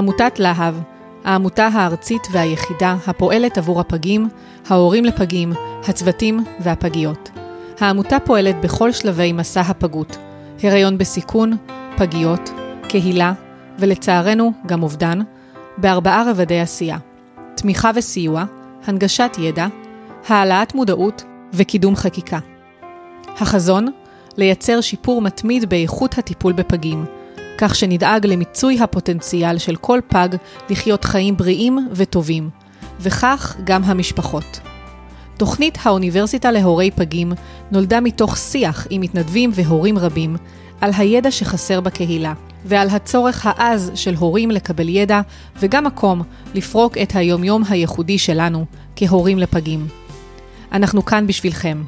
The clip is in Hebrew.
עמותת להב, העמותה הארצית והיחידה הפועלת עבור הפגים, ההורים לפגים, הצוותים והפגיות. העמותה פועלת בכל שלבי מסע הפגות, הריון בסיכון, פגיות, קהילה, ולצערנו גם אובדן, בארבעה רבדי עשייה. תמיכה וסיוע, הנגשת ידע, העלאת מודעות וקידום חקיקה. החזון, לייצר שיפור מתמיד באיכות הטיפול בפגים, כך שנדאג למיצוי הפוטנציאל של כל פג לחיות חיים בריאים וטובים, וכך גם המשפחות. תוכנית האוניברסיטה להורי פגים נולדה מתוך שיח עם מתנדבים והורים רבים על הידע שחסר בקהילה, ועל הצורך העז של הורים לקבל ידע וגם מקום לפרוק את היומיום הייחודי שלנו כהורים לפגים. אנחנו כאן בשבילכם.